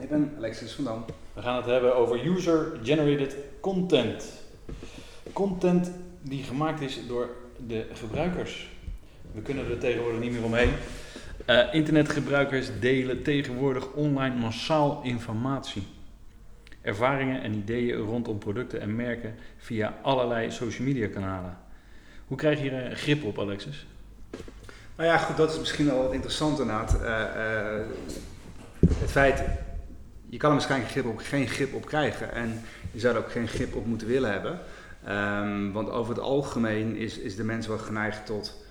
Ik ben Alexis van Dam. We gaan het hebben over user-generated content. Content die gemaakt is door de gebruikers. We kunnen er tegenwoordig niet meer omheen. Uh, internetgebruikers delen tegenwoordig online massaal informatie. Ervaringen en ideeën rondom producten en merken via allerlei social media kanalen. Hoe krijg je hier grip op, Alexis? Nou ja, goed, dat is misschien wel wat interessant inderdaad. Uh, uh, het feit, je kan er waarschijnlijk geen grip op krijgen. En je zou er ook geen grip op moeten willen hebben. Um, want over het algemeen is, is de mens wel geneigd tot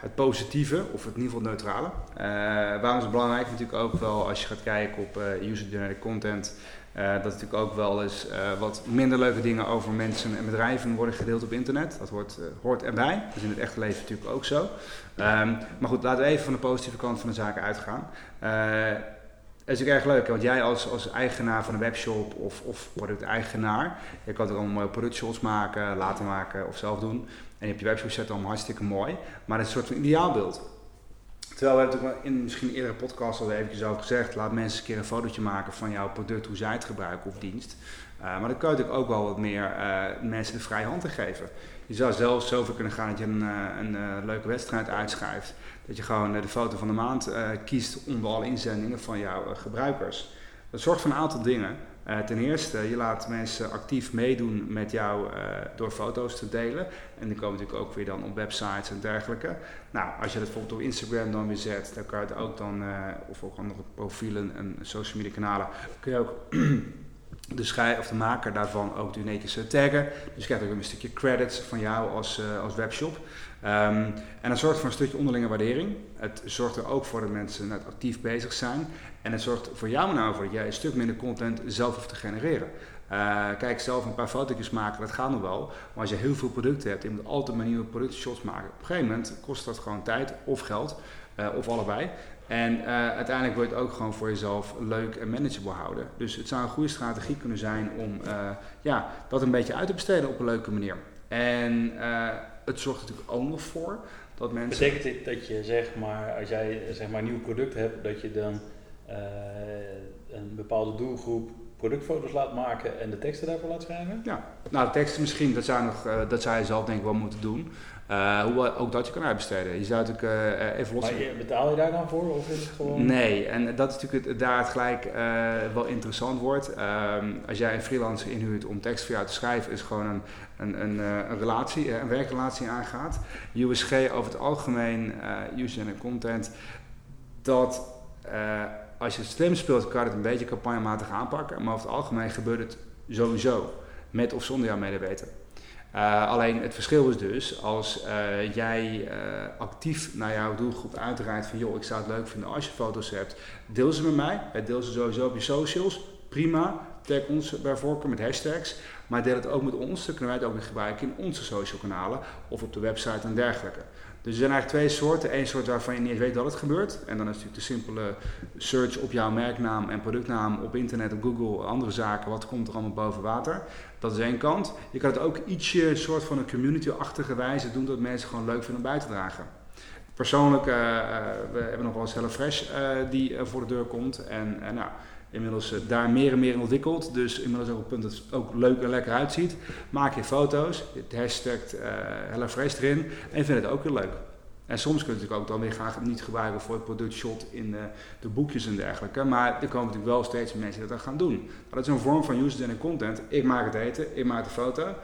het positieve, of in ieder geval het neutrale. Uh, waarom is het belangrijk? Natuurlijk ook wel als je gaat kijken op user-generated content. Uh, dat natuurlijk ook wel eens wat minder leuke dingen over mensen en bedrijven worden gedeeld op internet. Dat hoort, hoort erbij. Dat is in het echte leven natuurlijk ook zo. Um, maar goed, laten we even van de positieve kant van de zaken uitgaan. Het is natuurlijk erg leuk, want jij als, als eigenaar van een webshop of, of producteigenaar, je kan er allemaal productshots maken, laten maken of zelf doen. En je hebt je webshop set allemaal hartstikke mooi, maar het is een soort van ideaalbeeld. Terwijl we hebben in misschien een eerdere podcast al eventjes over gezegd, laat mensen een keer een fotootje maken van jouw product, hoe zij het gebruiken of dienst. Uh, maar dan kan je natuurlijk ook wel wat meer uh, mensen de vrije hand te geven. Je zou zelfs zover kunnen gaan dat je een, uh, een leuke wedstrijd uitschrijft. Dat je gewoon de foto van de maand kiest onder alle inzendingen van jouw gebruikers. Dat zorgt voor een aantal dingen. Uh, ten eerste, je laat mensen actief meedoen met jou uh, door foto's te delen. En die komen natuurlijk ook weer dan op websites en dergelijke. Nou, als je dat bijvoorbeeld op Instagram dan weer zet, dan kan je het ook dan, uh, of ook andere profielen en social media kanalen, kun je ook de of de maker daarvan ook in één keer taggen. Dus je krijgt ook een stukje credits van jou als, als webshop. Um, en dat zorgt voor een stukje onderlinge waardering. Het zorgt er ook voor dat mensen net actief bezig zijn. En het zorgt voor jou met name voor dat jij een stuk minder content zelf hoeft te genereren. Uh, kijk, zelf een paar fotootjes maken, dat gaat nog wel. Maar als je heel veel producten hebt, je moet altijd maar nieuwe productshots maken. Op een gegeven moment kost dat gewoon tijd of geld, uh, of allebei. En uh, uiteindelijk wil je het ook gewoon voor jezelf leuk en manageable houden. Dus het zou een goede strategie kunnen zijn om ja, dat een beetje uit te besteden op een leuke manier. En het zorgt natuurlijk ook nog voor dat mensen. Betekent dit dat je zeg maar, als jij zeg maar een nieuw product hebt, dat je dan uh, een bepaalde doelgroep productfoto's laat maken en de teksten daarvoor laat schrijven? Ja, nou de teksten misschien, dat zou, nog, uh, dat zou je zelf denk ik wel moeten doen. Uh, hoe ook dat je kan uitbesteden. Je zou natuurlijk uh, even los. Maar je, betaal je daar dan voor of is het gewoon? Nee, en dat is natuurlijk het, daar het gelijk uh, wel interessant wordt. Um, als jij een freelancer inhuurt om tekst voor jou te schrijven, is gewoon een, een, een, een relatie, een werkrelatie aangaat. USG over het algemeen, user en content, dat als je het slim speelt, kan je het een beetje campagnematig aanpakken. Maar over het algemeen gebeurt het sowieso, met of zonder jouw medeweten. Uh, alleen het verschil is dus, als uh, jij uh, actief naar jouw doelgroep uitdraait van joh, ik zou het leuk vinden als je foto's hebt, deel ze met mij. Deel ze sowieso op je socials, prima. Tag ons bij voorkeur met hashtags. Maar deel het ook met ons, dan kunnen wij het ook weer gebruiken in onze social kanalen of op de website en dergelijke. Dus er zijn eigenlijk twee soorten. Eén soort waarvan je niet eens weet dat het gebeurt. En dan is natuurlijk de simpele search op jouw merknaam en productnaam op internet, op Google, andere zaken. Wat komt er allemaal boven water? Dat is één kant. Je kan het ook ietsje soort van een community-achtige wijze doen dat mensen gewoon leuk vinden om bij te dragen. Persoonlijk, uh, we hebben nog wel eens HelloFresh uh, die voor de deur komt. En nou, inmiddels daar meer en meer in ontwikkeld. Dus inmiddels ook op het punt dat het ook leuk en lekker uitziet. Maak je foto's, je hashtag HelloFresh erin en je vindt het ook heel leuk. En soms kun je natuurlijk ook dan weer graag niet gebruiken voor het productshot in de, de, boekjes en dergelijke. Maar er komen natuurlijk wel steeds mensen die dat gaan doen. Maar dat is een vorm van user content. Ik maak het eten, ik maak de foto.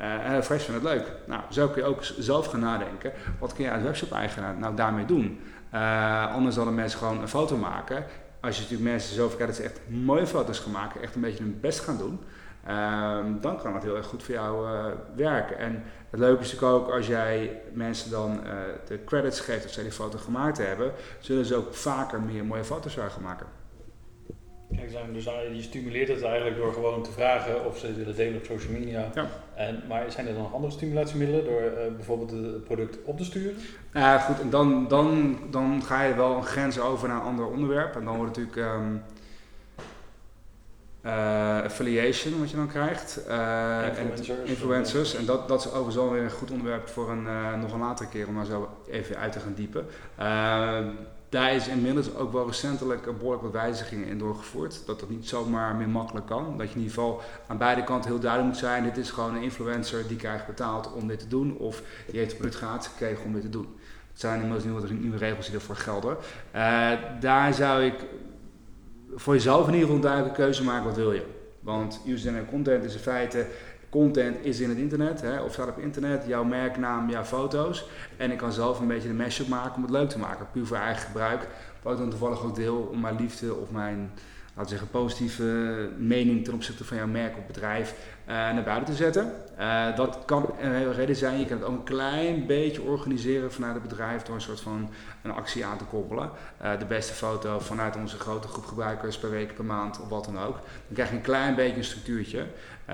Uh, en Fresh vindt het leuk. Nou, zo kun je ook zelf gaan nadenken. Wat kun je als webshop-eigenaar nou daarmee doen? Uh, anders dan mensen gewoon een foto maken. Als je natuurlijk mensen zo kijkt dat ze echt mooie foto's gaan maken, echt een beetje hun best gaan doen. Um, dan kan het heel erg goed voor jou uh, werken. En het leuke is natuurlijk ook als jij mensen dan uh, de credits geeft of zij die foto gemaakt hebben, zullen ze ook vaker meer mooie foto's gaan maken. Kijk, zijn- dus je stimuleert het eigenlijk door gewoon te vragen of ze het willen delen op social media. Ja. En, maar zijn er dan nog andere stimulatiemiddelen door eh, bijvoorbeeld het product op te sturen? Ja, goed, en dan, dan, dan ga je wel een grens over naar een ander onderwerp. En dan wordt het natuurlijk ehm, eh, affiliation, wat je dan krijgt. Eh, en Influencers. influencers. En dat, dat is overigens wel weer een goed onderwerp voor een, nog een latere keer om daar zo even uit te gaan diepen. Daar is inmiddels ook wel recentelijk een behoorlijk wat wijzigingen in doorgevoerd. Dat dat niet zomaar meer makkelijk kan. Dat je in ieder geval aan beide kanten heel duidelijk moet zijn. Dit is gewoon een influencer die krijgt betaald om dit te doen. Of die heeft product gratis gekregen om dit te doen. Het zijn inmiddels nieuwe, regels die ervoor gelden. Eh, daar zou ik voor jezelf in ieder geval een duidelijke keuze maken. Wat wil je? Want user content is in feite content is in het internet, hè, of staat op internet, jouw merknaam, jouw foto's. En ik kan zelf een beetje de mashup maken om het leuk te maken, puur voor eigen gebruik. Wat ik dan toevallig ook deel om mijn liefde of mijn, laten we zeggen, positieve mening ten opzichte van jouw merk of bedrijf eh, naar buiten te zetten. Eh, dat kan een hele reden zijn. Je kan het ook een klein beetje organiseren vanuit het bedrijf door een soort van een actie aan te koppelen. Eh, de beste foto vanuit onze grote groep gebruikers per week, per maand of wat dan ook. Dan krijg je een klein beetje een structuurtje.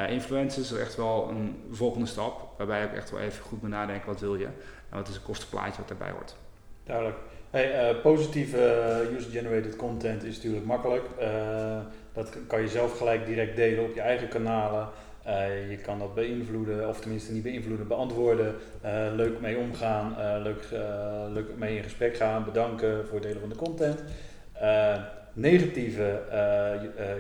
Influencers is echt wel een volgende stap, waarbij je ook echt wel even goed moet nadenken wat wil je en wat is het kostenplaatje wat daarbij hoort. Duidelijk. Hey, eh, positieve user-generated content is natuurlijk makkelijk. Eh, dat kan je zelf gelijk direct delen op je eigen kanalen. Eh, je kan dat beïnvloeden, of tenminste niet beïnvloeden, beantwoorden. Leuk mee omgaan, leuk, leuk mee in gesprek gaan, bedanken voor het delen van de content. Negatieve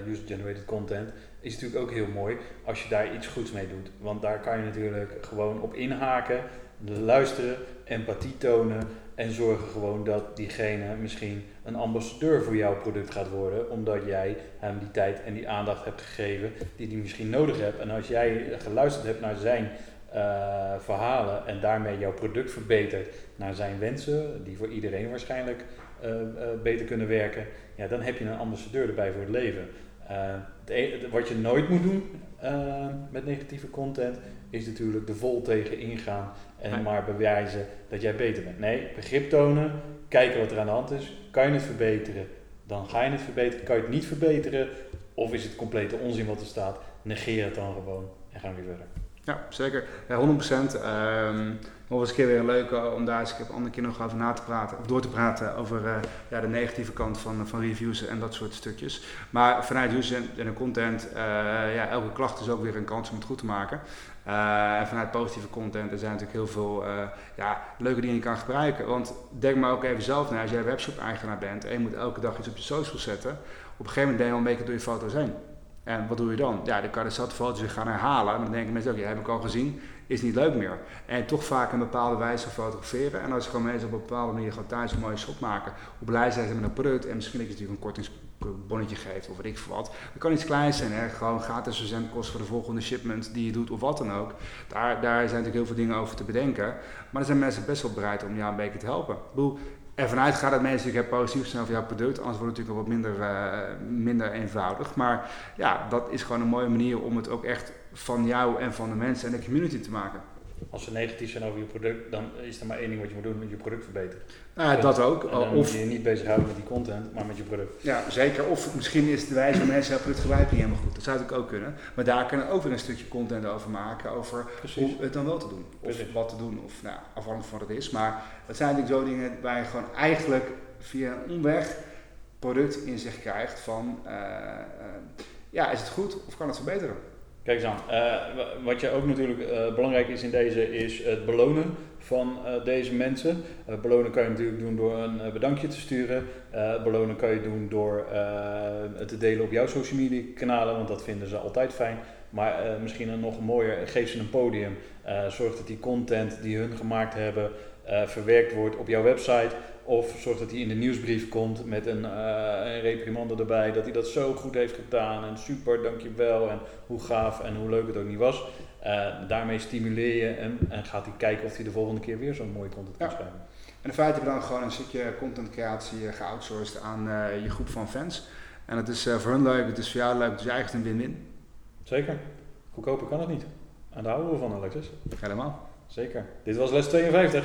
user-generated content is natuurlijk ook heel mooi als je daar iets goeds mee doet. Want daar kan je natuurlijk gewoon op inhaken, luisteren, empathie tonen en zorgen gewoon dat diegene misschien een ambassadeur voor jouw product gaat worden, omdat jij hem die tijd en die aandacht hebt gegeven die hij misschien nodig hebt. En als jij geluisterd hebt naar zijn eh, verhalen en daarmee jouw product verbetert naar zijn wensen, die voor iedereen waarschijnlijk eh, eh, beter kunnen werken, ja, dan heb je een ambassadeur erbij voor het leven. Het e- wat je nooit moet doen eh, met negatieve content is natuurlijk de vol tegen ingaan en Nee. maar bewijzen dat jij beter bent. Nee, begrip tonen, kijken wat er aan de hand is. Kan je het verbeteren, dan ga je het verbeteren. Kan je het niet verbeteren, of is het complete onzin wat er staat, negeer het dan gewoon en gaan we weer verder. Ja, zeker. Ja, 100%. Ehm nog eens een keer weer een leuke om daar eens een andere keer nog over na te praten, of door te praten over eh, ja, de negatieve kant van, van reviews en dat soort stukjes. Maar vanuit user en content, eh, ja, elke klacht is ook weer een kans om het goed te maken. Eh, en vanuit positieve content, er zijn natuurlijk heel veel ja, leuke dingen die je kan gebruiken. Want denk maar ook even zelf na, als jij webshop-eigenaar bent en je moet elke dag iets op je social zetten, op een gegeven moment ben je al een beetje door je foto's heen. En wat doe je dan? Ja, dan kan je foto's gaan herhalen. Maar dan denken mensen ook, ja, heb ik al gezien, is niet leuk meer. En toch vaak een bepaalde wijze fotograferen. En als je gewoon mensen op een bepaalde manier gewoon thuis een mooie shot maken, hoe blij zijn ze met een product en misschien dat je natuurlijk een kortingsbonnetje geeft of weet ik veel wat. Dat kan iets kleins zijn, hè? gewoon gratis verzendkosten voor de volgende shipment die je doet of wat dan ook. Daar, daar zijn natuurlijk heel veel dingen over te bedenken. Maar er zijn mensen best wel bereid om jou een beetje te helpen. Ik ervan uitgaan dat mensen natuurlijk positief zijn over jouw product, anders wordt het natuurlijk wat minder, eh, minder eenvoudig. Maar ja, dat is gewoon een mooie manier om het ook echt van jou en van de mensen en de community te maken. Als ze negatief zijn over je product, dan is er maar één ding wat je moet doen, met je product verbeteren. Nou dat ook. En dan moet Of, je je niet bezighouden met die content, maar met je product. ja, zeker. Of misschien is de wijze van mensen jouw product gebruiken niet helemaal goed. Dat zou natuurlijk ook kunnen. Maar daar kunnen we ook weer een stukje content over maken, over Precies. hoe het dan wel te doen. Of Precies. wat te doen, of nou, afhankelijk van wat het is. Maar dat zijn natuurlijk zo dingen waar je gewoon eigenlijk via een omweg product in zich krijgt van, eh, eh, ja, is het goed of kan het verbeteren? Kijk eens aan. Eh, wa- wat je ook natuurlijk eh, belangrijk is in deze, is het belonen van eh, deze mensen. Belonen kan je natuurlijk doen door een bedankje te sturen. Belonen kan je doen door het te delen op jouw social media kanalen, want dat vinden ze altijd fijn. Maar misschien een nog mooier, geef ze een podium. Zorg dat die content die hun gemaakt hebben verwerkt wordt op jouw website. Of zorg dat hij in de nieuwsbrief komt met een, eh, een reprimande erbij. Dat hij dat zo goed heeft gedaan. En super, dankjewel. En hoe gaaf en hoe leuk het ook niet was. Eh, daarmee stimuleer je hem en gaat hij kijken of hij de volgende keer weer zo'n mooie content kan Ja. schrijven. En in feite heb je dan gewoon een stukje contentcreatie eh, geoutsourced aan je groep van fans. En het is voor hun leuk, het is voor jou leuk, het is eigenlijk een win-win. Zeker. Goedkoper kan het niet. En daar houden we van, Alexis. Helemaal. Zeker. Dit was les 52.